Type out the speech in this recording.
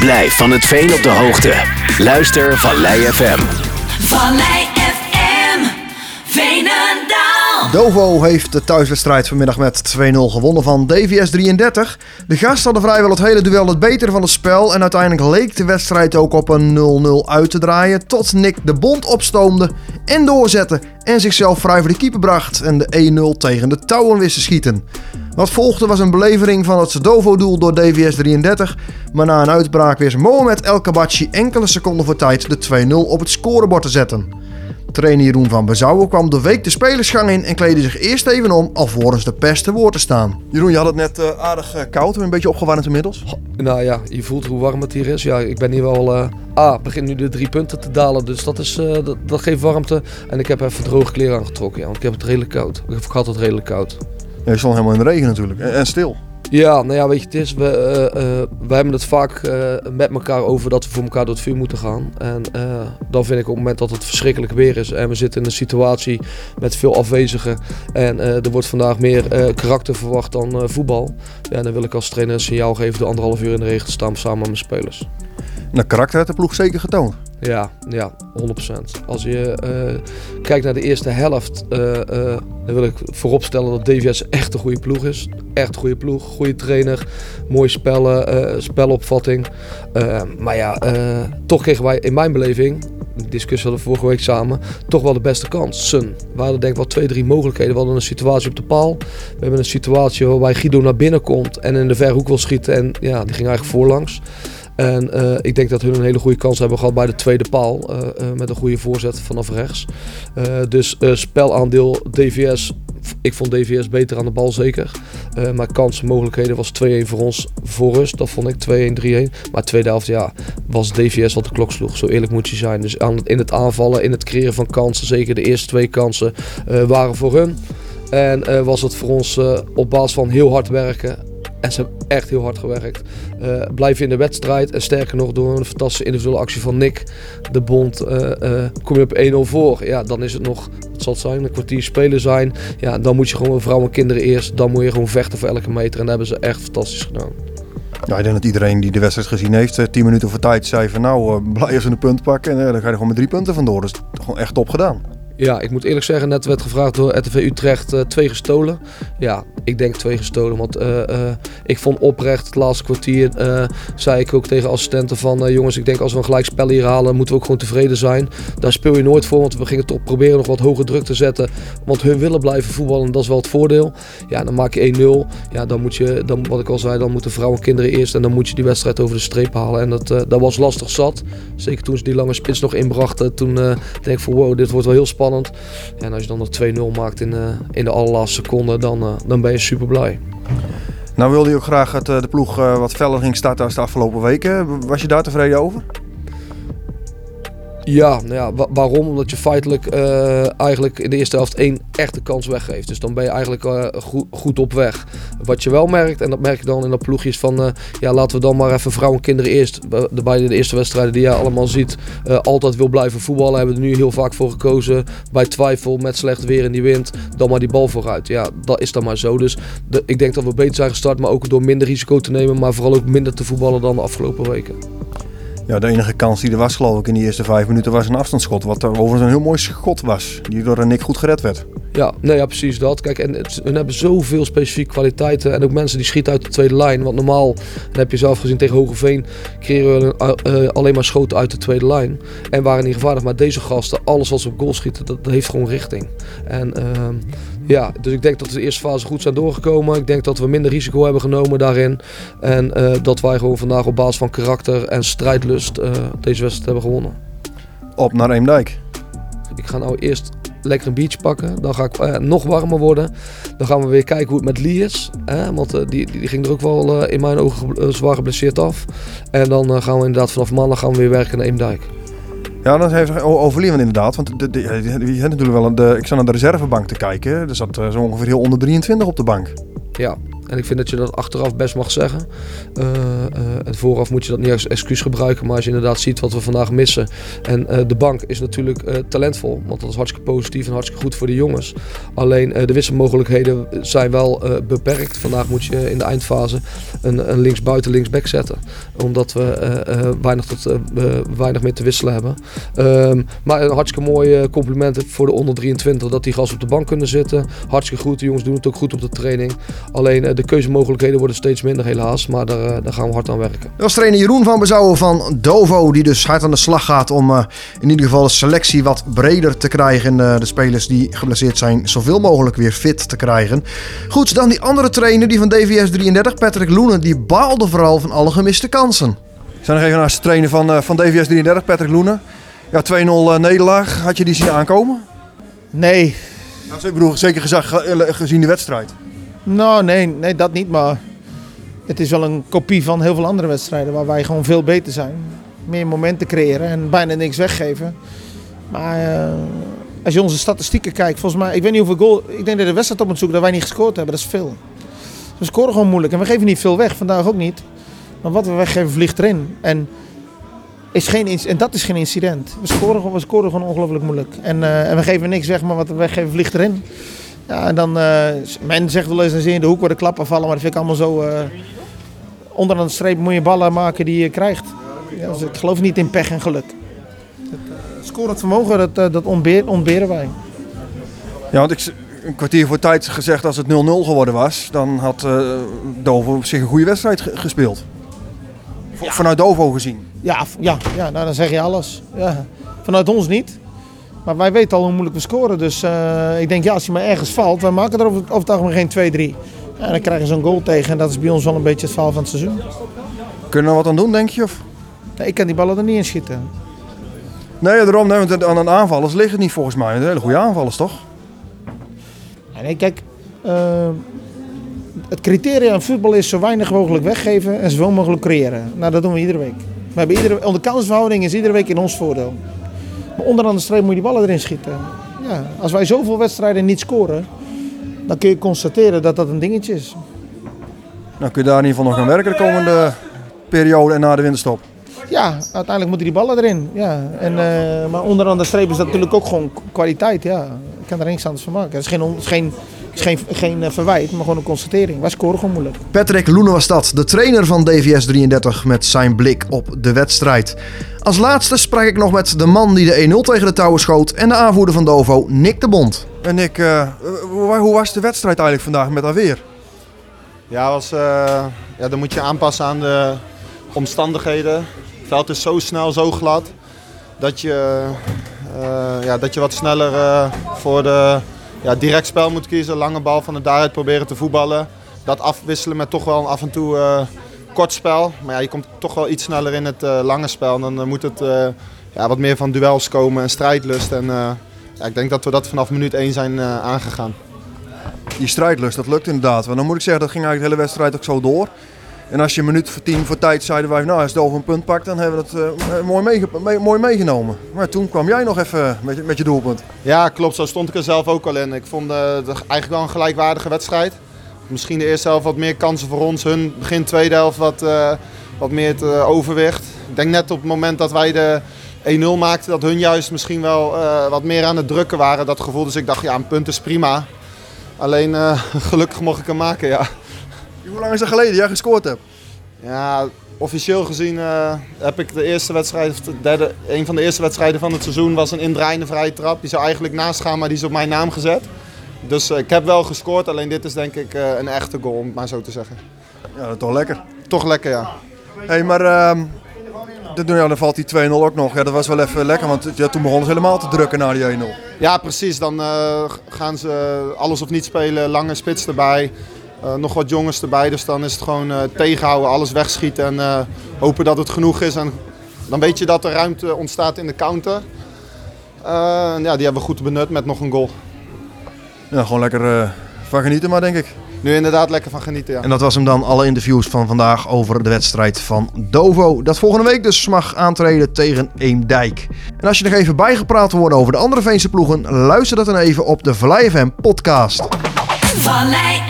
Blijf van het veen op de hoogte. Luister Vallei FM. Vallei FM, Veenendaal. Dovo heeft de thuiswedstrijd vanmiddag met 2-0 gewonnen van DVS 33. De gasten hadden vrijwel het hele duel het betere van het spel. En uiteindelijk leek de wedstrijd ook op een 0-0 uit te draaien. Tot Nick de Bond opstoomde en doorzette. En zichzelf vrij voor de keeper bracht. En de 1-0 tegen de touwen wist te schieten. Wat volgde was een belevering van het Dovo-doel door DVS 33. Maar na een uitbraak wist Mohamed El Kabachi enkele seconden voor tijd de 2-0 op het scorebord te zetten. Trainer Jeroen van Bezouwen kwam de week de spelersgang in en kleedde zich eerst even om alvorens de pers te woord te staan. Jeroen, je had het net eh, aardig uh, koud en een beetje opgewarmd inmiddels. Nou ja, je voelt hoe warm het hier is. Ja, ik ben hier wel... Uh, ah, begin nu de drie punten te dalen, dus dat, is, dat, dat, geeft warmte. En ik heb even droge kleren aangetrokken, ja, want ik heb het redelijk koud. Ik had het redelijk koud. Ja, je stond helemaal in de regen natuurlijk en, en stil. Ja, nou ja, weet je, het is, we, uh, uh, we hebben het vaak uh, met elkaar over dat we voor elkaar door het vuur moeten gaan. En dan vind ik op het moment dat het verschrikkelijk weer is en we zitten in een situatie met veel afwezigen en er wordt vandaag meer karakter verwacht dan voetbal. Ja, dan wil ik als trainer een signaal geven door anderhalf uur in de regen te staan samen met mijn spelers. Nou, karakter heeft de ploeg zeker getoond. Ja, ja, 100%. Als je kijkt naar de eerste helft, dan wil ik vooropstellen dat DVS echt een goede ploeg is. Echt goede ploeg, goede trainer, mooie spellen, spelopvatting. maar ja, toch kregen wij in mijn beleving, discussie hadden we vorige week samen, toch wel de beste kansen. We hadden denk ik wel twee, drie mogelijkheden. We hadden een situatie op de paal. We hebben een situatie waarbij Guido naar binnen komt en in de verhoek wil schieten. En ja, die ging eigenlijk voorlangs. En uh, ik denk dat hun een hele goede kans hebben gehad bij de tweede paal. Uh, uh, met een goede voorzet vanaf rechts. dus spelaandeel DVS. Ik vond DVS beter aan de bal zeker. maar kansen, mogelijkheden was 2-1 voor ons voor rust. Dat vond ik 2-1, 3-1. Maar tweede helft ja, was DVS wat de klok sloeg. Zo eerlijk moet je zijn. Dus aan, in het aanvallen, in het creëren van kansen. Zeker de eerste twee kansen waren voor hun. En was het voor ons op basis van heel hard werken en ze hebben echt heel hard gewerkt. Uh, blijven in de wedstrijd. En sterker nog, door een fantastische individuele actie van Nick, de Bond, uh, uh, kom je op 1-0 voor. Ja, dan is het nog, wat zal het zijn, een kwartier spelen zijn. Ja, dan moet je gewoon vrouwen en kinderen eerst. Dan moet je gewoon vechten voor elke meter. En dat hebben ze echt fantastisch gedaan. Ja, ik denk dat iedereen die de wedstrijd gezien heeft, 10 minuten voor tijd zei van nou, blij ze een punt pakken. En dan ga je gewoon met drie punten vandoor. Dus gewoon echt top gedaan. Ja, ik moet eerlijk zeggen, net werd gevraagd door RTV Utrecht uh, twee gestolen. Ja, ik denk twee gestolen, want uh, uh, ik vond oprecht het laatste kwartier, zei ik ook tegen assistenten van jongens, ik denk als we een gelijk spel hier halen, moeten we ook gewoon tevreden zijn. Daar speel je nooit voor, want we gingen toch proberen nog wat hoger druk te zetten, want hun willen blijven voetballen dat is wel het voordeel. Ja, dan maak je 1-0, ja, dan moet je, dan, wat ik al zei, dan moeten vrouwen en kinderen eerst en dan moet je die wedstrijd over de streep halen. En dat, dat was lastig zat, zeker toen ze die lange spits nog inbrachten, toen denk ik van wow, dit wordt wel heel spannend. En als je dan nog 2-0 maakt in, uh, in de allerlaatste seconde, dan, uh, dan ben je super blij. Nou wilde je ook graag dat uh, de ploeg wat feller ging starten als de afgelopen weken. Was je daar tevreden over? Ja, nou ja waarom? Omdat je feitelijk uh, eigenlijk in de eerste helft één echte kans weggeeft. Dus dan ben je eigenlijk uh, goed, op weg. Wat je wel merkt, en dat merk je dan in dat ploegjes van... Uh, ja, laten we dan maar even vrouwen en kinderen eerst... Bij de eerste wedstrijden die je allemaal ziet... altijd wil blijven voetballen. Hebben we er nu heel vaak voor gekozen. Bij twijfel, met slecht weer in die wind... dan maar die bal vooruit. Ja, dat is dan maar zo. Dus ik denk dat we beter zijn gestart... maar ook door minder risico te nemen... maar vooral ook minder te voetballen dan de afgelopen weken. Ja, de enige kans die er was, geloof ik, in die eerste vijf minuten was een afstandsschot. Wat overigens een heel mooi schot was, die door Nick goed gered werd. Ja, nee, ja, precies dat. Kijk, en het, hebben zoveel specifieke kwaliteiten. En ook mensen die schieten uit de tweede lijn. Want normaal, dat heb je zelf gezien tegen Hogeveen, creëren we uh, alleen maar schoten uit de tweede lijn. En waren niet gevaarlijk. Maar deze gasten, alles wat ze op goal schieten, dat, heeft gewoon richting. En uh, ja, dus ik denk dat we de eerste fase goed zijn doorgekomen. Ik denk dat we minder risico hebben genomen daarin. En uh, dat wij gewoon vandaag op basis van karakter en strijdlust uh, deze wedstrijd hebben gewonnen. Op naar Eemdijk. Ik ga nou eerst lekker een biertje pakken. Dan ga ik uh, nog warmer worden. Dan gaan we weer kijken hoe het met Lee is. Hè? Want uh, die, die ging er ook wel uh, in mijn ogen zwaar geblesseerd af. En dan gaan we inderdaad vanaf maandag gaan we weer werken naar Eemdijk. Ja, dat heeft overleven inderdaad. Want de, de, je natuurlijk wel een, de, ik zat naar de reservebank te kijken. Er zat zo ongeveer heel onder 23 op de bank. Ja, En ik vind dat je dat achteraf best mag zeggen. Uh, vooraf moet je dat niet als excuus gebruiken. Maar als je inderdaad ziet wat we vandaag missen. En de bank is natuurlijk talentvol. Want dat is hartstikke positief en hartstikke goed voor de jongens. Alleen de wisselmogelijkheden zijn wel beperkt. Vandaag moet je in de eindfase een, een linksbuiten, linksback zetten. Omdat we weinig, tot, weinig meer te wisselen hebben. Um, maar een hartstikke mooi compliment voor de onder 23 dat die gasten op de bank kunnen zitten. Hartstikke goed. De jongens doen het ook goed op de training. Alleen de keuzemogelijkheden worden steeds minder helaas. Maar daar, uh, daar gaan we hard aan werken. Dat was trainer Jeroen van Bezouwen van Dovo. Die dus hard aan de slag gaat om uh, in ieder geval de selectie wat breder te krijgen. En de spelers die geblesseerd zijn zoveel mogelijk weer fit te krijgen. Goed, dan die andere trainer die van DVS 33, Patrick Loenen. Die baalde vooral van alle gemiste kansen. Ik zou nog even naast de trainer van, van DVS 33, Patrick Loenen. Ja, 2-0 nederlaag. Had je die zien aankomen? Nee. Nou, ik bedoel, zeker gezag, gezien de wedstrijd. Nou, nee, nee, dat niet. Maar het is wel een kopie van heel veel andere wedstrijden waar wij gewoon veel beter zijn. Meer momenten creëren en bijna niks weggeven. Maar uh, als je onze statistieken kijkt, volgens mij, ik weet niet hoeveel goal. Ik denk dat de wedstrijd op moet zoeken dat wij niet gescoord hebben. Dat is veel. We scoren gewoon moeilijk en we geven niet veel weg. Vandaag ook niet. Maar wat we weggeven vliegt erin. En is geen, en dat is geen incident. We scoren, we scoren gewoon ongelooflijk moeilijk. En, uh, en we geven niks weg, maar wat we weggeven vliegt erin. Ja, en dan, uh, men zegt wel eens, dan zie je in de hoek waar de klappen vallen. Maar dat vind ik allemaal zo... Uh, onder aan de streep moet je ballen maken die je krijgt. Ja, dus ik geloof niet in pech en geluk. Het, scorend vermogen, dat, dat ontbeer, ontberen wij. Ja, want ik, een kwartier voor tijd gezegd als het 0-0 geworden was... dan had uh, Dovo zich een goede wedstrijd gespeeld. Ja. Vanuit Dovo gezien. Ja, ja, ja nou, dan zeg je alles. Ja. Vanuit ons niet. Maar wij weten al hoe moeilijk we scoren. Dus uh, ik denk, ja, als hij maar ergens valt, wij maken er over, over het algemeen geen 2-3. En dan krijgen ze een goal tegen. En dat is bij ons wel een beetje het verhaal van het seizoen. Kunnen we wat aan doen, denk je? Of? Nee, ik kan die ballen er niet in schieten. Nee, daarom. Nee, want aan een aanvallers ligt het niet volgens mij. Een hele goede aanvallers, toch? nee, kijk. Uh, het criteria in voetbal is zo weinig mogelijk weggeven en zoveel mogelijk creëren. Nou, dat doen we iedere week. We hebben iedere, onze kansverhouding is iedere week in ons voordeel. Onderaan de streep moet je die ballen erin schieten. Ja, als wij zoveel wedstrijden niet scoren, dan kun je constateren dat dat een dingetje is. Nou, kun je daar in ieder geval nog gaan werken de komende periode en na de winterstop? Ja, uiteindelijk moeten die ballen erin. Ja. En, uh, maar onderaan de streep is dat natuurlijk ook gewoon kwaliteit. Ja. Ik kan er niks anders van maken. Het is geen, het is geen is geen, geen eh, verwijt, maar gewoon een constatering. Wij scoren gewoon moeilijk. Patrick Loenen was dat, de trainer van DVS 33 met zijn blik op de wedstrijd. Als laatste sprak ik nog met de man die de 1-0 tegen de touwen schoot en de aanvoerder van Dovo, Nick de Bond. En Nick, uh, hoe was de wedstrijd eigenlijk vandaag met alweer? Ja, was, uh, ja, dan moet je aanpassen aan de omstandigheden. Het veld is zo snel, zo glad, dat je, uh, ja, dat je wat sneller voor de ja, direct spel moet kiezen. Lange bal van de daaruit proberen te voetballen. Dat afwisselen met toch wel af en toe uh, kort spel. Maar ja, je komt toch wel iets sneller in het uh, lange spel. En dan uh, moet het ja, wat meer van duels komen en strijdlust. En ja, ik denk dat we dat vanaf minuut 1 zijn aangegaan. Die strijdlust, dat lukt inderdaad. Want dan moet ik zeggen, dat ging eigenlijk de hele wedstrijd ook zo door. En als je een minuut voor tien voor tijd zeiden wij, nou als over een punt pakt, dan hebben we dat mooi, meege mooi, meegenomen. Maar toen kwam jij nog even met je, met je doelpunt. Ja, klopt. Zo stond ik er zelf ook al in. Ik vond uh, het eigenlijk wel een gelijkwaardige wedstrijd. Misschien de eerste helft wat meer kansen voor ons. Hun begin tweede helft wat, wat meer het overwicht. Ik denk net op het moment dat wij de 1-0 maakten, dat hun juist misschien wel wat meer aan het drukken waren. Dat gevoel. Dus ik dacht, ja, een punt is prima. Alleen gelukkig mocht ik hem maken, ja. Hoe lang is dat geleden jij gescoord hebt? Ja, officieel gezien uh, heb ik de eerste wedstrijd, of de derde, een van de eerste wedstrijden van het seizoen was een indraaiende vrije trap. Die zou eigenlijk naast gaan, maar die is op mijn naam gezet. Dus uh, ik heb wel gescoord, alleen dit is denk ik uh, een echte goal, om het maar zo te zeggen. Ja, toch lekker. Toch lekker, ja. hey, maar uh, ja, dan valt die 2-0 ook nog. Ja, dat was wel even lekker, want ja, toen begonnen ze helemaal te drukken naar die 1-0. Ja, precies. Dan gaan ze alles of niet spelen, lange spits erbij. Uh, nog wat jongens erbij, dus dan is het gewoon uh, tegenhouden, alles wegschieten en uh, hopen dat het genoeg is. En dan weet je dat er ruimte ontstaat in de counter. ja, die hebben we goed benut met nog een goal. Ja, gewoon lekker van genieten maar denk ik. Nu inderdaad lekker van genieten, ja. En dat was hem dan, alle interviews van vandaag over de wedstrijd van Dovo. Dat volgende week dus mag aantreden tegen Eemdijk. En als je nog even bijgepraat wil worden over de andere Veense ploegen, luister dat dan even op de Vallei FM podcast. Vallei